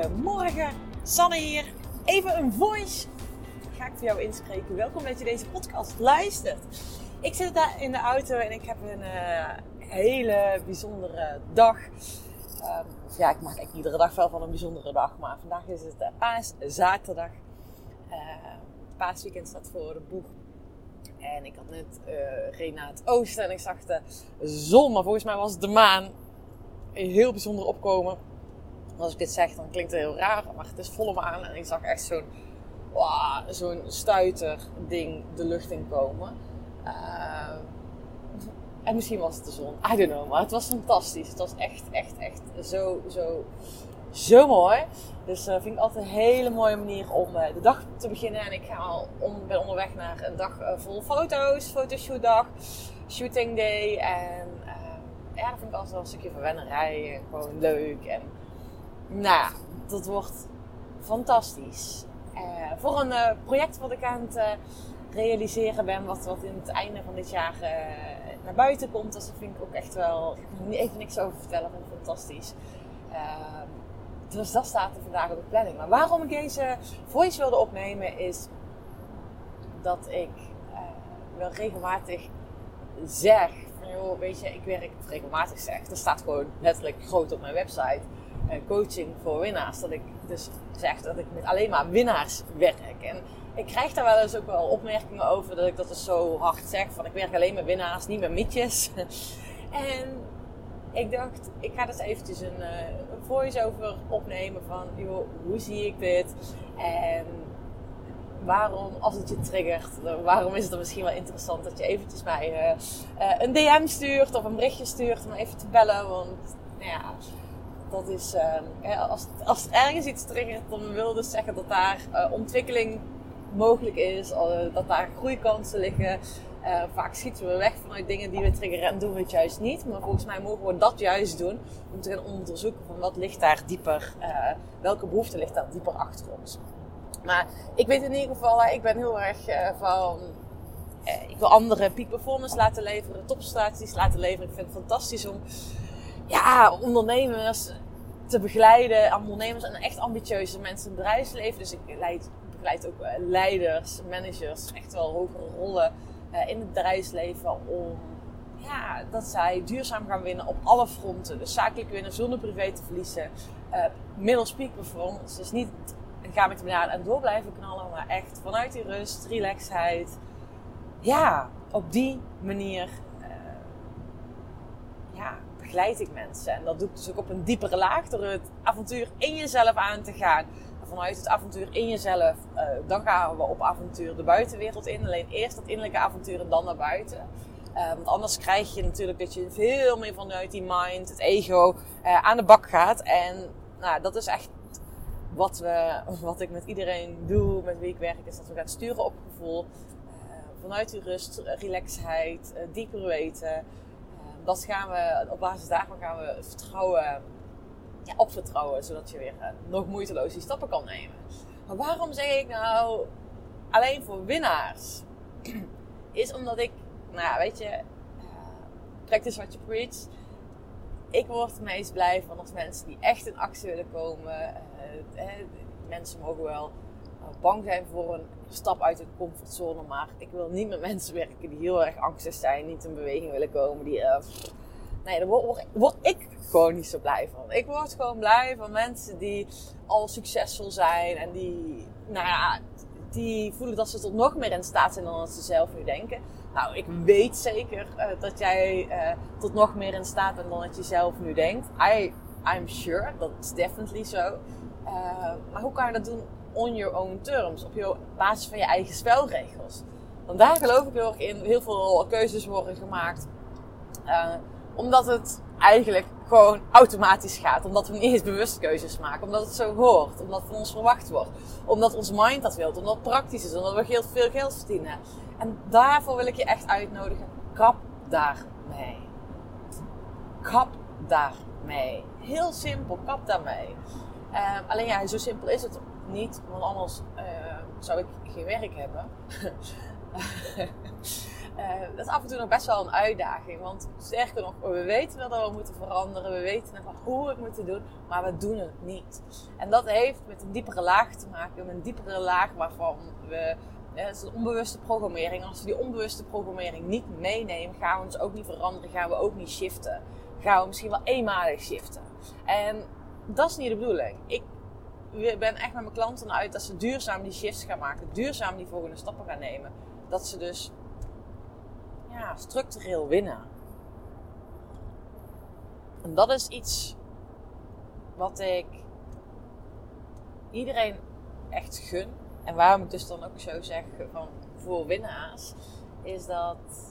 Goedemorgen, Sanne hier. Even een voice. Ga ik voor jou inspreken. Welkom dat je deze podcast luistert. Ik zit daar in de auto en ik heb een uh, hele bijzondere dag. Um, ja, ik maak eigenlijk iedere dag wel van een bijzondere dag. Maar vandaag is het uh, paaszaterdag. Uh, paasweekend staat voor de boeg. En ik had net uh, reed naar het oosten en ik zag de zon. Maar volgens mij was de maan heel bijzonder opkomen als ik dit zeg, dan klinkt het heel raar, maar het is volle maan. En ik zag echt zo'n wow, zo'n stuiter ding de lucht in komen. Uh, en misschien was het de zon, I don't know. Maar het was fantastisch. Het was echt, echt, echt zo, zo, zo mooi. Dus dat uh, vind ik altijd een hele mooie manier om uh, de dag te beginnen. En ik ga al ben onderweg naar een dag vol foto's, fotoshootdag, shooting day. En ja, dat vind ik altijd wel een stukje verwennerij. En gewoon leuk. En nou dat wordt fantastisch. Uh, voor een uh, project wat ik aan het uh, realiseren ben, wat, wat in het einde van dit jaar naar buiten komt. Dus daar vind ik ook echt wel, ik even niks over vertellen, vind fantastisch. Dus dat staat er vandaag op de planning. Maar waarom ik deze voice wilde opnemen is dat ik wel regelmatig zeg van joh, weet je, ik werk regelmatig zeg. Dat staat gewoon letterlijk groot op mijn website coaching voor winnaars. Dat ik dus zeg dat ik met alleen maar winnaars werk. En ik krijg daar wel eens ook wel opmerkingen over dat ik dat dus zo hard zeg. Van ik werk alleen met winnaars, niet met mietjes. en ik dacht, ik ga dus eventjes een, uh, een voice-over opnemen van, hoe zie ik dit? En waarom, als het je triggert, waarom is het dan misschien wel interessant dat je eventjes mij uh, een DM stuurt of een berichtje stuurt om even te bellen. Want, nou ja, dat is, uh, als, als ergens iets triggert, dan wil dus zeggen dat daar uh, ontwikkeling mogelijk is, uh, dat daar groeikansen liggen. Eh, vaak schieten we weg vanuit dingen die we triggeren en doen we het juist niet. Maar volgens mij mogen we dat juist doen om te gaan onderzoeken van wat ligt daar dieper, welke behoefte ligt daar dieper achter ons. Maar ik weet in ieder geval, ik ben heel erg van ik wil andere peak performance laten leveren, topprestaties laten leveren. Ik vind het fantastisch om ja, ondernemers te begeleiden. Ondernemers en echt ambitieuze mensen in het bedrijfsleven. Dus ik leid, begeleid ook eh, leiders, managers, echt wel hogere rollen uh, in het bedrijfsleven. Om ja, dat zij duurzaam gaan winnen op alle fronten. Dus zakelijk winnen zonder privé te verliezen. Uh, middels peak performance. Dus niet ga met de en door blijven knallen. Maar echt vanuit die rust, relaxheid. Ja, op die manier ja, begeleid ik mensen. En dat doe ik dus ook op een diepere laag door het avontuur in jezelf aan te gaan. Vanuit het avontuur in jezelf, uh, dan gaan we op avontuur de buitenwereld in. Alleen eerst dat innerlijke avontuur en dan naar buiten. Uh, want anders krijg je natuurlijk dat je veel meer vanuit die mind, het ego, uh, aan de bak gaat. En nou, dat is echt wat, we, wat ik met iedereen doe, met wie ik werk, is dat we gaan sturen op gevoel. vanuit die rust, relaxheid, dieper weten dat gaan we, op basis daarvan gaan we vertrouwen, ja, op vertrouwen, zodat je weer uh, nog moeiteloos die stappen kan nemen. Maar waarom zeg ik nou alleen voor winnaars? Is omdat ik, nou ja, weet je, uh, practice what you preach. Ik word het meest blij van als mensen die echt in actie willen komen. Uh, mensen mogen wel bang zijn voor een stap uit de comfortzone. Maar ik wil niet met mensen werken die heel erg angstig zijn, niet in beweging willen komen. Die, uh, nee, daar word, ik gewoon niet zo blij van. Ik word gewoon blij van mensen die al succesvol zijn en die, nou ja, die voelen dat ze tot nog meer in staat zijn dan dat ze zelf nu denken. Nou, ik weet zeker uh, dat jij tot nog meer in staat bent dan dat je zelf nu denkt. I, I'm sure, dat is definitely zo. Maar hoe kan je dat doen on your own terms. Op basis van je eigen spelregels. Want daar geloof ik heel erg in. Heel veel keuzes worden gemaakt. Uh, omdat het eigenlijk gewoon automatisch gaat. Omdat we niet eens bewust keuzes maken. Omdat het zo hoort. Omdat het van ons verwacht wordt. Omdat ons mind dat wil. Omdat het praktisch is. Omdat we veel geld verdienen. En daarvoor wil ik je echt uitnodigen. Kap daarmee. Kap daarmee. Heel simpel. Kap daarmee. Uh, alleen ja, zo simpel is het niet, want anders uh, zou ik geen werk hebben. dat is af en toe nog best wel een uitdaging. Want sterker nog, we weten wel dat we moeten veranderen. We weten hoe we het moeten doen. Maar we doen het niet. En dat heeft met een diepere laag te maken. Met een diepere laag waarvan we... Ja, dat is een onbewuste programmering. Als we die onbewuste programmering niet meenemen, gaan we ons ook niet veranderen. Gaan we ook niet shiften. Gaan we misschien wel eenmalig shiften. En dat is niet de bedoeling. Ik ben echt met mijn klanten uit dat ze duurzaam die shifts gaan maken. Duurzaam die volgende stappen gaan nemen. Dat ze dus ja, structureel winnen. En dat is iets wat ik iedereen echt gun. En waarom ik dus dan ook zo zeg van voor winnaars, is dat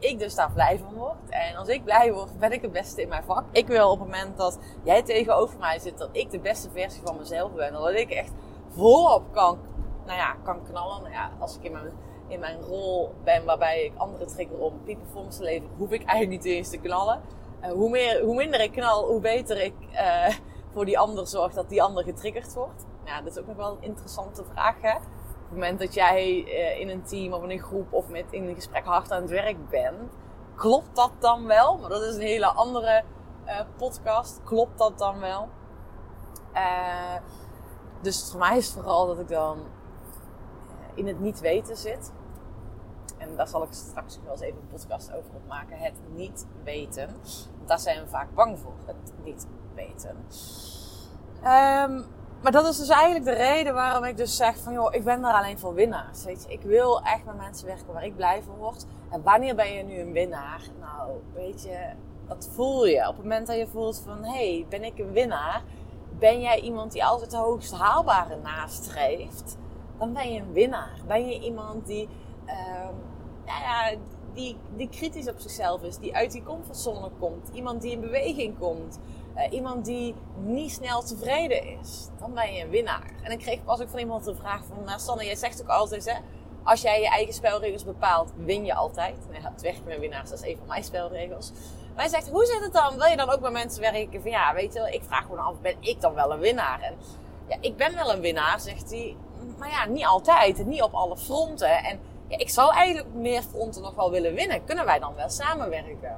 ik dus daar blij van word. En als ik blij word, ben ik het beste in mijn vak. Ik wil op het moment dat jij tegenover mij zit, dat ik de beste versie van mezelf ben. Dat ik echt volop kan, nou ja, kan knallen. Nou ja, als ik in mijn, in mijn rol ben waarbij ik anderen trigger om performance te leveren, hoef ik eigenlijk niet eens te knallen. Hoe, meer, hoe minder ik knal, hoe beter ik uh, voor die ander zorg dat die ander getriggerd wordt. Ja, dat is ook nog wel een interessante vraag. Hè? Het moment dat jij eh, in een team of in een groep of met, in een gesprek hard aan het werk bent, klopt dat dan wel? Maar dat is een hele andere uh, podcast. Klopt dat dan wel? Uh, dus voor mij is het vooral dat ik dan in het niet weten zit. En daar zal ik straks wel eens even een podcast over opmaken. Het niet weten. Daar zijn we vaak bang voor. Het niet weten. Um, maar dat is dus eigenlijk de reden waarom ik dus zeg van joh, ik ben daar alleen voor winnaars. Weet je, ik wil echt met mensen werken waar ik blij van word. En wanneer ben je nu een winnaar? Nou, weet je, dat voel je. Op het moment dat je voelt van hé, hey, ben ik een winnaar? Ben jij iemand die altijd het hoogst haalbare nastreeft? Dan ben je een winnaar. Ben je iemand die, uh, nou ja, die, die kritisch op zichzelf is, die uit die comfortzone komt, iemand die in beweging komt. Uh, iemand die niet snel tevreden is, dan ben je een winnaar. En ik kreeg pas ook van iemand de vraag van, nou Sanne, jij zegt ook altijd hè, als jij je eigen spelregels bepaalt, win je altijd. Nou, het werkt met winnaars, dat is een van mijn spelregels. Maar hij zegt, hoe zit het dan? Wil je dan ook met mensen werken van, ja, weet je ik vraag gewoon af, ben ik dan wel een winnaar? En ja, ik ben wel een winnaar, zegt hij. Maar ja, niet altijd. Niet op alle fronten. En ja, ik zou eigenlijk meer fronten nog wel willen winnen. Kunnen wij dan wel samenwerken?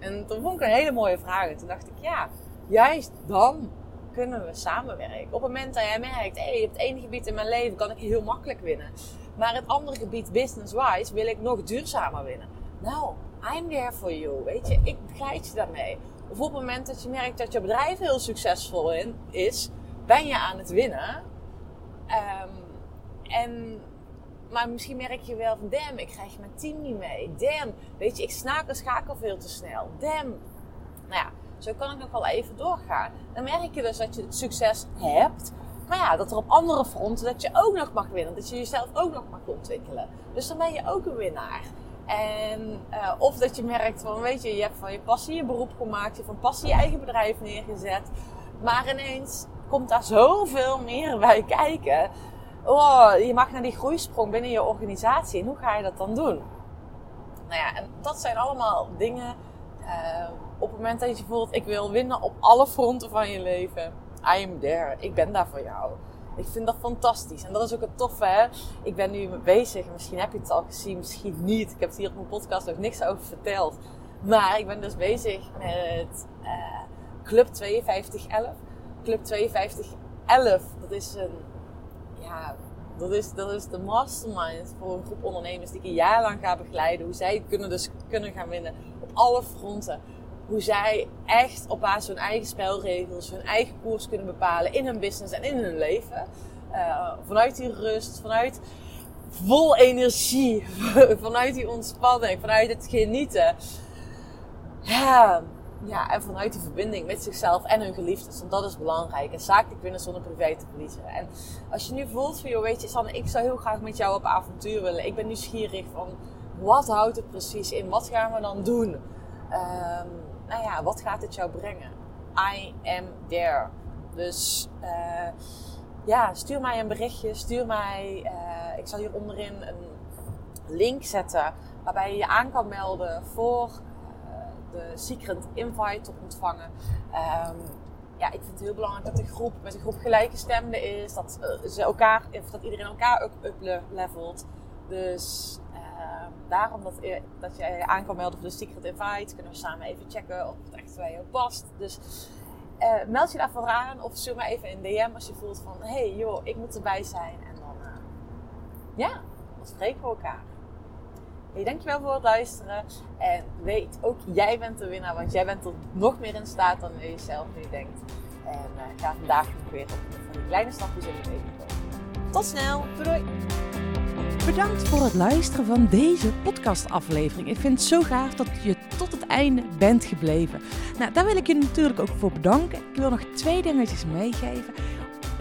En toen vond ik een hele mooie vraag. En toen dacht ik, ja, juist dan kunnen we samenwerken. Op het moment dat jij merkt, hé, hey, het ene gebied in mijn leven kan ik heel makkelijk winnen. Maar het andere gebied, business-wise, wil ik nog duurzamer winnen. Nou, I'm there for you. Weet je, ik begeleid je daarmee. Of op het moment dat je merkt dat je bedrijf heel succesvol in, is, ben je aan het winnen. Um, en maar misschien merk je wel van, damn, ik krijg mijn team niet mee. Damn, weet je, ik snakel, schakel veel te snel. Damn. Nou ja, zo kan ik nog wel even doorgaan. Dan merk je dus dat je het succes hebt. Maar ja, dat er op andere fronten dat je ook nog mag winnen. Dat je jezelf ook nog mag ontwikkelen. Dus dan ben je ook een winnaar. En, uh, of dat je merkt van, weet je, je hebt van je passie je beroep gemaakt. Je hebt van passie je eigen bedrijf neergezet. Maar ineens komt daar zoveel meer bij kijken oh, je mag naar die groeisprong binnen je organisatie. En hoe ga je dat dan doen? Nou ja, en dat zijn allemaal dingen. Uh, op het moment dat je voelt, ik wil winnen op alle fronten van je leven. I am there. Ik ben daar voor jou. Ik vind dat fantastisch. En dat is ook het toffe, hè. Ik ben nu bezig. Misschien heb je het al gezien, misschien niet. Ik heb het hier op mijn podcast nog niks over verteld. Maar ik ben dus bezig met uh, Club 5211. Club 5211, dat is een ja, dat is, dat is de mastermind voor een groep ondernemers die ik een jaar lang ga begeleiden. Hoe zij kunnen dus kunnen gaan winnen op alle fronten. Hoe zij echt op basis van hun eigen spelregels, hun eigen koers kunnen bepalen in hun business en in hun leven. Uh, vanuit die rust, vanuit vol energie, vanuit die ontspanning, vanuit het genieten. Ja, ja, en vanuit die verbinding met zichzelf en hun geliefdes. Want dat is belangrijk. En zakelijk winnen zonder privé te verliezen. En als je nu voelt van, joh, weet je, Sanne, ik zou heel graag met jou op avontuur willen. Ik ben nieuwsgierig van, wat houdt het precies in? Wat gaan we dan doen? Um, nou ja, wat gaat het jou brengen? I am there. Dus uh, ja, stuur mij een berichtje. Stuur mij, uh, ik zal hier onderin een link zetten waarbij je je aan kan melden voor de secret invite te ontvangen. Um, ja, ik vind het heel belangrijk dat de groep met een groep gelijkgestemden is. Dat, uh, ze elkaar, dat iedereen elkaar ook uplevelt. Dus uh, daarom dat, dat je aan kan melden voor de Secret Invite. Kunnen we samen even checken of het echt bij jou past. Dus uh, meld je daarvoor aan of stuur me even een DM als je voelt van... Hé hey, joh, ik moet erbij zijn. En dan, ja, dan spreken we elkaar. Hey, dankjewel voor het luisteren. En weet, ook jij bent de winnaar. Want jij bent tot nog meer in staat dan je zelf nu denkt. En uh, ga vandaag nog weer op van die kleine stapjes in je leven komen. Tot snel. Doei Bedankt voor het luisteren van deze podcastaflevering. Ik vind het zo gaaf dat je tot het einde bent gebleven. Nou, daar wil ik je natuurlijk ook voor bedanken. Ik wil nog twee dingetjes meegeven.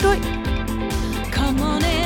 Doei doei! Come on in.